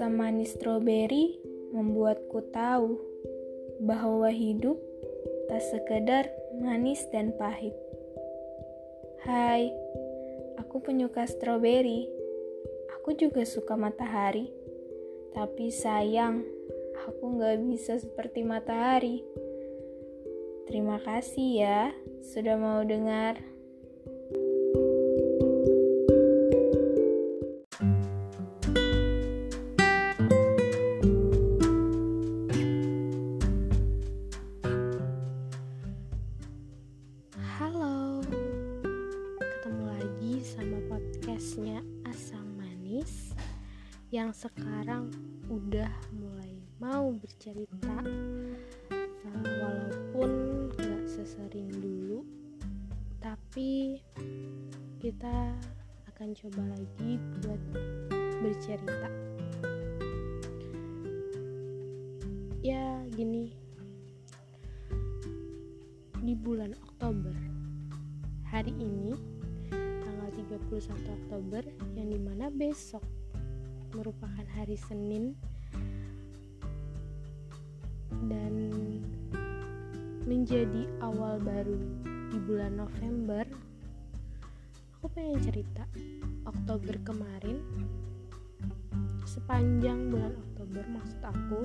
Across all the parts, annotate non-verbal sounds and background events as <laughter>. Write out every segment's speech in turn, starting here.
Asam manis stroberi membuatku tahu bahwa hidup tak sekedar manis dan pahit. Hai, aku penyuka stroberi. Aku juga suka matahari. Tapi sayang, aku gak bisa seperti matahari. Terima kasih ya sudah mau dengar. Podcastnya Asam Manis yang sekarang udah mulai mau bercerita. Uh, walaupun gak sesering dulu tapi kita akan coba lagi buat bercerita. Ya gini. Di bulan Oktober hari ini 31 Oktober yang di mana besok merupakan hari Senin. Dan menjadi awal baru di bulan November aku pengen cerita Oktober kemarin. Sepanjang bulan Oktober maksud aku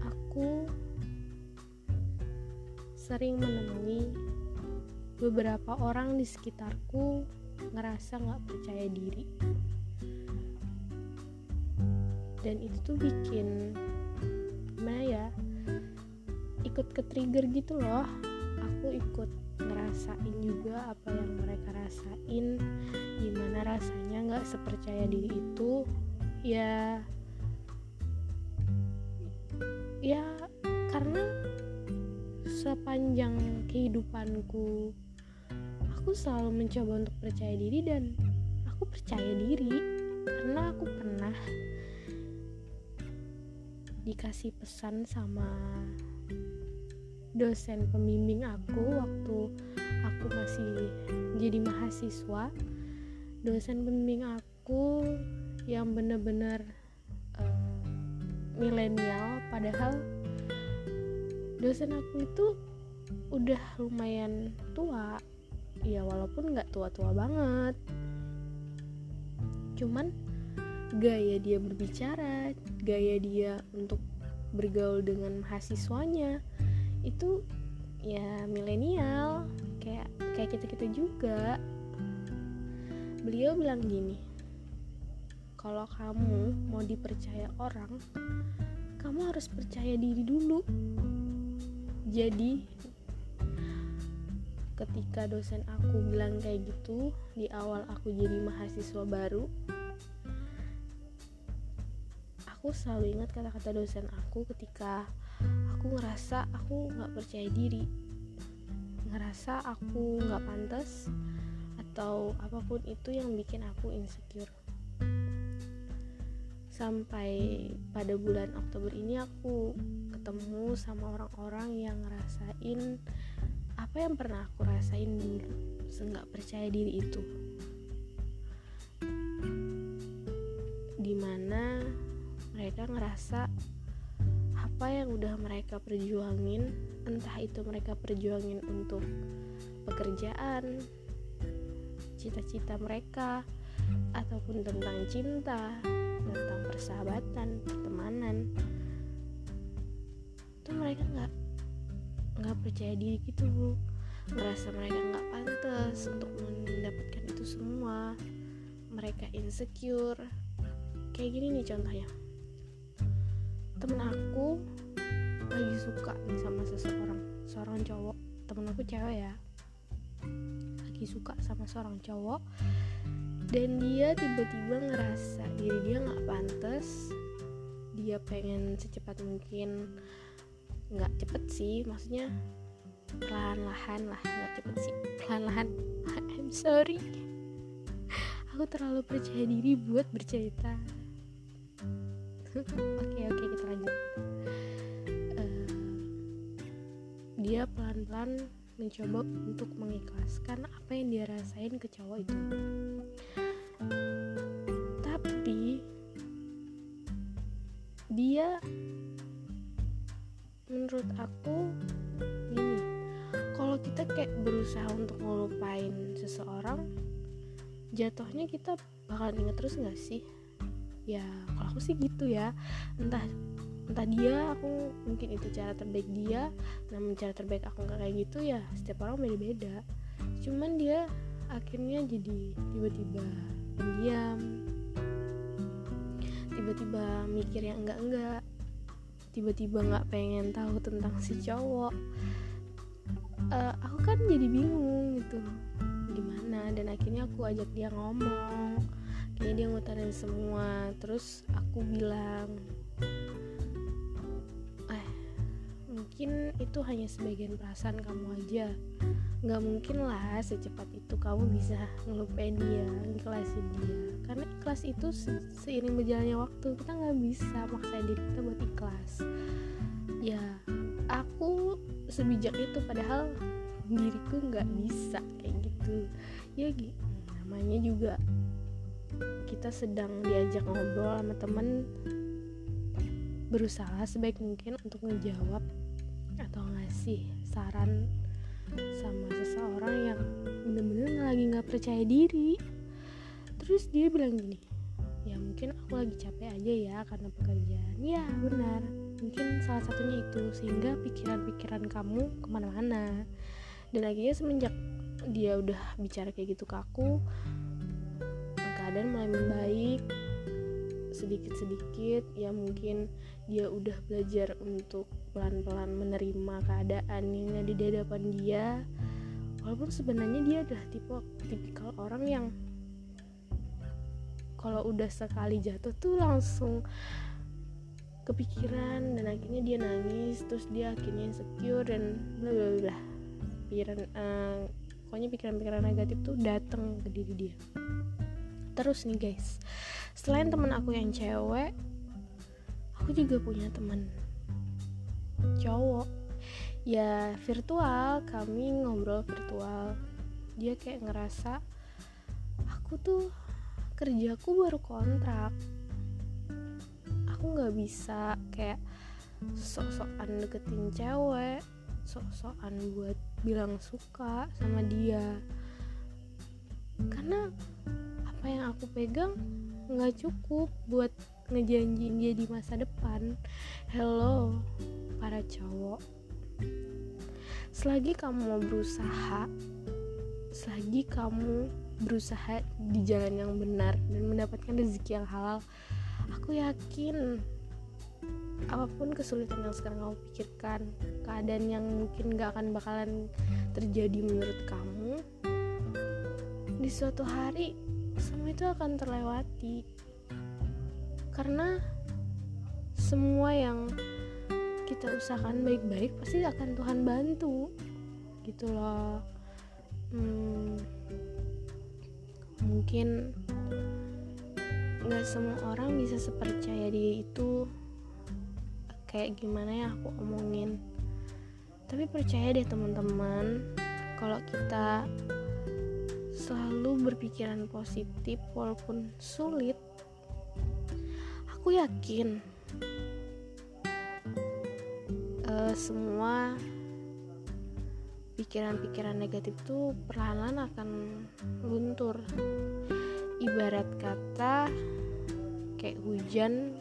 aku sering menemui beberapa orang di sekitarku ngerasa nggak percaya diri. Dan itu tuh bikin gimana ya ikut ke trigger gitu loh. Aku ikut ngerasain juga apa yang mereka rasain gimana rasanya nggak sepercaya diri itu. Ya ya karena sepanjang kehidupanku aku selalu mencoba untuk percaya diri dan aku percaya diri karena aku pernah dikasih pesan sama dosen pembimbing aku waktu aku masih jadi mahasiswa. Dosen pembimbing aku yang bener-bener uh, milenial padahal dosen aku itu udah lumayan tua ya walaupun nggak tua-tua banget. Cuman gaya dia berbicara gaya dia untuk bergaul dengan mahasiswanya itu ya milenial. Kayak kayak kita kita juga. Beliau bilang gini kalau kamu mau dipercaya orang kamu harus percaya diri dulu. Jadi ketika dosen aku bilang kayak gitu di awal aku jadi mahasiswa baru aku selalu ingat kata-kata dosen aku ketika aku ngerasa aku nggak percaya diri ngerasa aku nggak pantas atau apa pun itu yang bikin aku insecure. Sampai pada bulan Oktober ini aku ketemu sama orang-orang yang ngerasain apa yang pernah aku rasain dulu seenggak percaya diri itu? Di mana mereka ngerasa apa yang udah mereka perjuangin entah itu mereka perjuangin untuk pekerjaan cita-cita mereka ataupun tentang cinta tentang persahabatan pertemanan itu mereka nggak nggak percaya diri gitu bu. Ngerasa mereka nggak pantas untuk mendapatkan itu semua. Mereka insecure. Kayak gini nih contohnya. Temen aku lagi suka nih sama seseorang seorang cowok. Temen aku cewek ya. Lagi suka sama seorang cowok. Dan dia tiba-tiba ngerasa diri dia nggak pantas. Dia pengen secepat mungkin nggak cepet sih maksudnya perlahan-lahan lah nggak cepet sih. Perlahan-lahan. <laughs> I'm sorry. Aku terlalu percaya diri buat bercerita. <laughs> Oke oke kita lanjut. Uh, dia pelan-pelan mencoba untuk mengikhlaskan apa yang dia rasain ke cowok itu aku gini kalau kita kayak berusaha untuk ngelupain seseorang jatuhnya kita bakal inget terus nggak sih? Ya kalau aku sih gitu ya. Entah entah dia aku mungkin itu cara terbaik dia namun cara terbaik aku nggak kayak gitu ya setiap orang beda-beda. Cuman dia akhirnya jadi tiba-tiba pendiam tiba-tiba mikir yang enggak-enggak tiba-tiba nggak pengen tahu tentang si cowok uh, aku kan jadi bingung gitu gimana dan akhirnya aku ajak dia ngomong kayaknya dia ngutarin semua. Terus aku bilang eh mungkin itu hanya sebagian perasaan kamu aja nggak mungkin lah secepat itu kamu bisa ngelupain dia ikhlasin dia. Karena ikhlas itu se seiring berjalannya waktu kita nggak bisa maksa diri kita buat ikhlas. Ya aku sebijak itu padahal diriku nggak bisa kayak gitu. Ya namanya juga kita sedang diajak ngobrol sama temen berusaha sebaik mungkin untuk ngejawab atau ngasih saran sama seseorang yang bener-bener lagi nggak percaya diri. Terus dia bilang gini ya mungkin aku lagi capek aja ya karena pekerjaan. Ya benar. Mungkin salah satunya itu sehingga pikiran-pikiran kamu ke mana-mana. Dan akhirnya semenjak dia udah bicara kayak gitu ke aku keadaan mulai membaik sedikit-sedikit ya mungkin dia udah belajar untuk pelan-pelan menerima keadaan yang ada di hadapan dia. Walaupun sebenarnya dia adalah tipe tipikal orang yang kalau udah sekali jatuh tuh langsung kepikiran dan akhirnya dia nangis terus dia akhirnya insecure dan bla bla bla. Pikiran uh, pokoknya pikiran-pikiran negatif tuh datang ke diri dia. Terus nih guys selain temen aku yang cewek aku juga punya temen cowok. Ya virtual. Kami ngobrol virtual. Dia kayak ngerasa aku tuh kerjaku baru kontrak. Aku nggak bisa kayak sok-sokan deketin cewek sok-sokan buat bilang suka sama dia. Karena apa yang aku pegang nggak cukup buat ngejanjiin dia di masa depan. Hello para cowok. Selagi kamu mau berusaha selagi kamu berusaha di jalan yang benar dan mendapatkan rezeki yang halal aku yakin apa pun kesulitan yang sekarang kamu pikirkan keadaan yang mungkin gak akan bakalan terjadi menurut kamu di suatu hari semua itu akan terlewati. Karena semua yang kita usahakan baik-baik pasti akan Tuhan bantu. Gitu loh. Hmm, mungkin nggak semua orang bisa sepercaya dia itu. Kayak gimana ya aku omongin. Tapi percaya deh teman-teman kalau kita selalu berpikiran positif walaupun sulit aku yakin uh, semua pikiran-pikiran negatif tuh perlahan-lahan akan luntur. Ibarat kata kayak hujan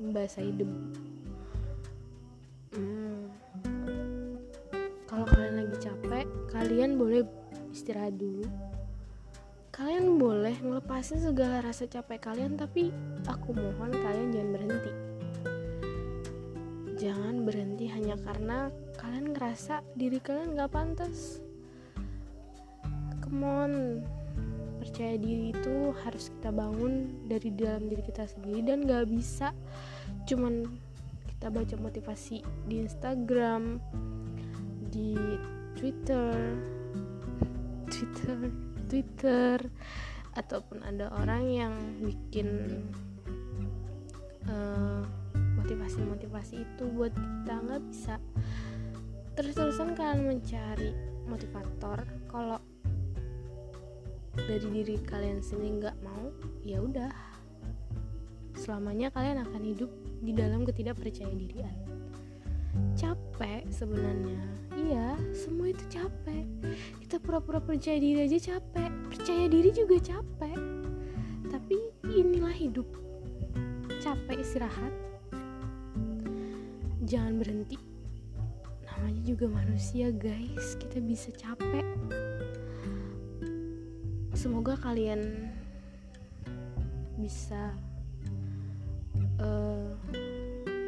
membasahi debu hmm. kalau kalian lagi capek kalian boleh istirahat dulu. Kalian boleh ngelepasin segala rasa capek kalian tapi aku mohon kalian jangan berhenti jangan berhenti hanya karena kalian ngerasa diri kalian gak pantas. Come on. Percaya diri itu harus kita bangun dari dalam diri kita sendiri dan gak bisa cuman kita baca motivasi di Instagram di Twitter <laughs> Twitter Twitter ataupun ada orang yang bikin uh, motivasi-motivasi itu buat kita nggak bisa terus-terusan kalian mencari motivator. Kalau dari diri kalian sendiri nggak mau ya udah. Selamanya kalian akan hidup di dalam ketidakpercayaan capek sebenarnya. Iya semua itu capek. Kita pura-pura percaya diri aja capek. Percaya diri juga capek. Tapi inilah hidup. Capek istirahat jangan berhenti. Namanya juga manusia guys. Kita bisa capek. Semoga kalian bisa uh,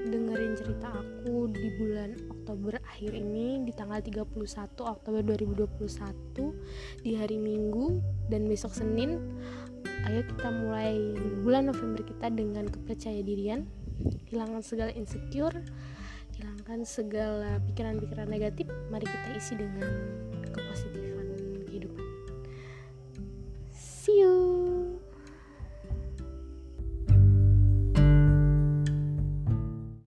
dengerin cerita aku di bulan Oktober akhir ini di tanggal 31 Oktober 2021 di hari Minggu dan besok Senin. Ayo kita mulai bulan November kita dengan kepercayaan dirian hilangkan segala insecure hilangkan segala pikiran-pikiran negatif mari kita isi dengan kepositifan